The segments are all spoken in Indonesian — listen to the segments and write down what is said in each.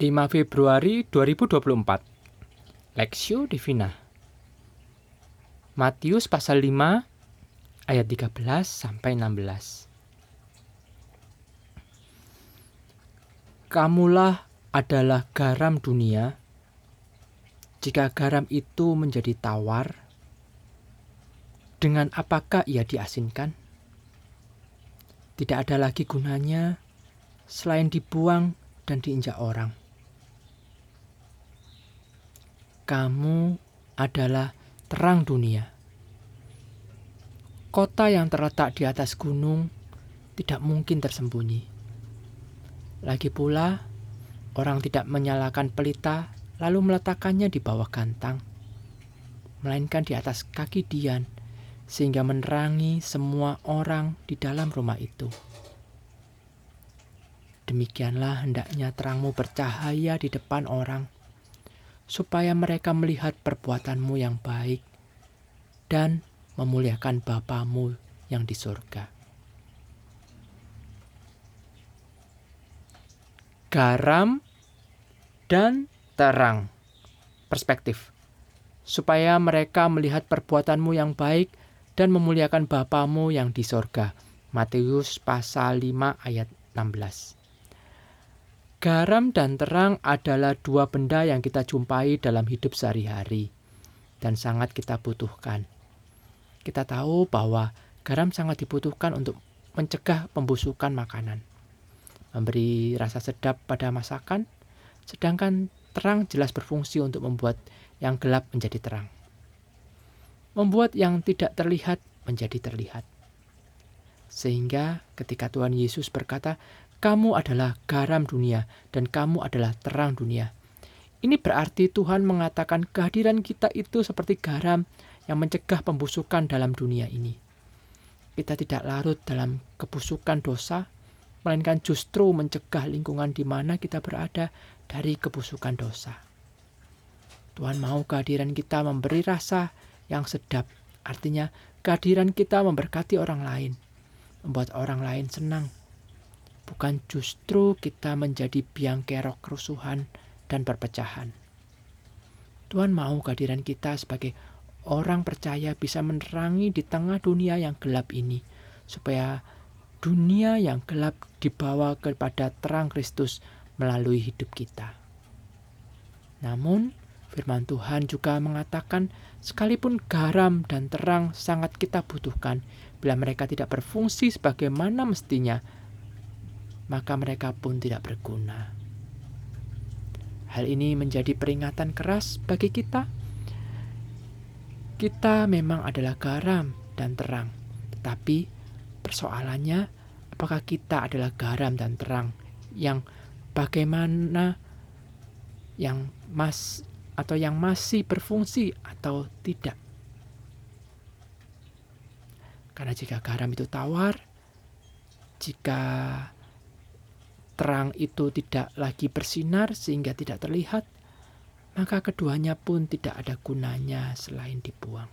5 Februari 2024 Lexio Divina Matius pasal 5 ayat 13 sampai 16 Kamulah adalah garam dunia Jika garam itu menjadi tawar dengan apakah ia diasinkan? Tidak ada lagi gunanya selain dibuang dan diinjak orang. Kamu adalah terang dunia. Kota yang terletak di atas gunung tidak mungkin tersembunyi. Lagi pula, orang tidak menyalakan pelita lalu meletakkannya di bawah gantang, melainkan di atas kaki Dian, sehingga menerangi semua orang di dalam rumah itu. Demikianlah hendaknya terangmu bercahaya di depan orang supaya mereka melihat perbuatanmu yang baik dan memuliakan Bapamu yang di surga. Garam dan terang. Perspektif. Supaya mereka melihat perbuatanmu yang baik dan memuliakan Bapamu yang di surga. Matius pasal 5 ayat 16. Garam dan terang adalah dua benda yang kita jumpai dalam hidup sehari-hari dan sangat kita butuhkan. Kita tahu bahwa garam sangat dibutuhkan untuk mencegah pembusukan makanan, memberi rasa sedap pada masakan, sedangkan terang jelas berfungsi untuk membuat yang gelap menjadi terang. Membuat yang tidak terlihat menjadi terlihat. Sehingga ketika Tuhan Yesus berkata, kamu adalah garam dunia dan kamu adalah terang dunia. Ini berarti Tuhan mengatakan kehadiran kita itu seperti garam yang mencegah pembusukan dalam dunia ini. Kita tidak larut dalam kebusukan dosa, melainkan justru mencegah lingkungan di mana kita berada dari kebusukan dosa. Tuhan mau kehadiran kita memberi rasa yang sedap, artinya kehadiran kita memberkati orang lain, membuat orang lain senang, bukan justru kita menjadi biang kerok kerusuhan dan perpecahan. Tuhan mau kehadiran kita sebagai orang percaya bisa menerangi di tengah dunia yang gelap ini, supaya dunia yang gelap dibawa kepada terang Kristus melalui hidup kita. Namun, firman Tuhan juga mengatakan, sekalipun garam dan terang sangat kita butuhkan, bila mereka tidak berfungsi sebagaimana mestinya, maka mereka pun tidak berguna. Hal ini menjadi peringatan keras bagi kita. Kita memang adalah garam dan terang, tetapi persoalannya apakah kita adalah garam dan terang yang bagaimana yang mas atau yang masih berfungsi atau tidak. Karena jika garam itu tawar, jika terang itu tidak lagi bersinar sehingga tidak terlihat, maka keduanya pun tidak ada gunanya selain dibuang.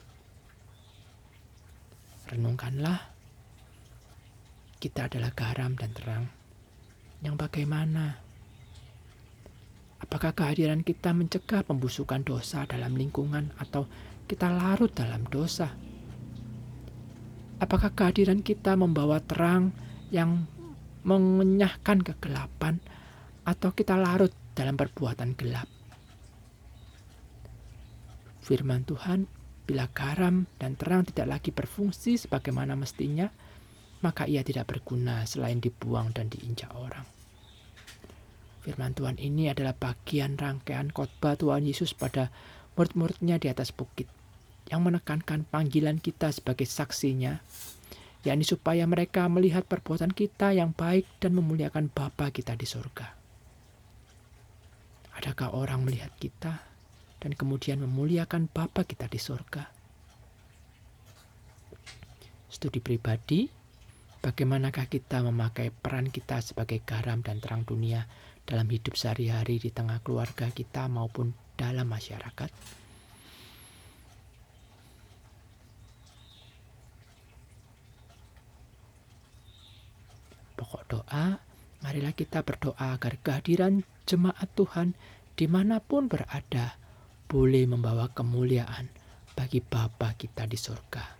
Renungkanlah, kita adalah garam dan terang. Yang bagaimana? Apakah kehadiran kita mencegah pembusukan dosa dalam lingkungan atau kita larut dalam dosa? Apakah kehadiran kita membawa terang yang mengenyahkan kegelapan atau kita larut dalam perbuatan gelap. Firman Tuhan, bila garam dan terang tidak lagi berfungsi sebagaimana mestinya, maka ia tidak berguna selain dibuang dan diinjak orang. Firman Tuhan ini adalah bagian rangkaian khotbah Tuhan Yesus pada murid-muridnya di atas bukit yang menekankan panggilan kita sebagai saksinya yakni supaya mereka melihat perbuatan kita yang baik dan memuliakan Bapa kita di surga. Adakah orang melihat kita dan kemudian memuliakan Bapa kita di surga? Studi pribadi, bagaimanakah kita memakai peran kita sebagai garam dan terang dunia dalam hidup sehari-hari di tengah keluarga kita maupun dalam masyarakat? Pokok doa marilah kita berdoa agar kehadiran jemaat Tuhan di mana pun berada boleh membawa kemuliaan bagi Bapa kita di surga.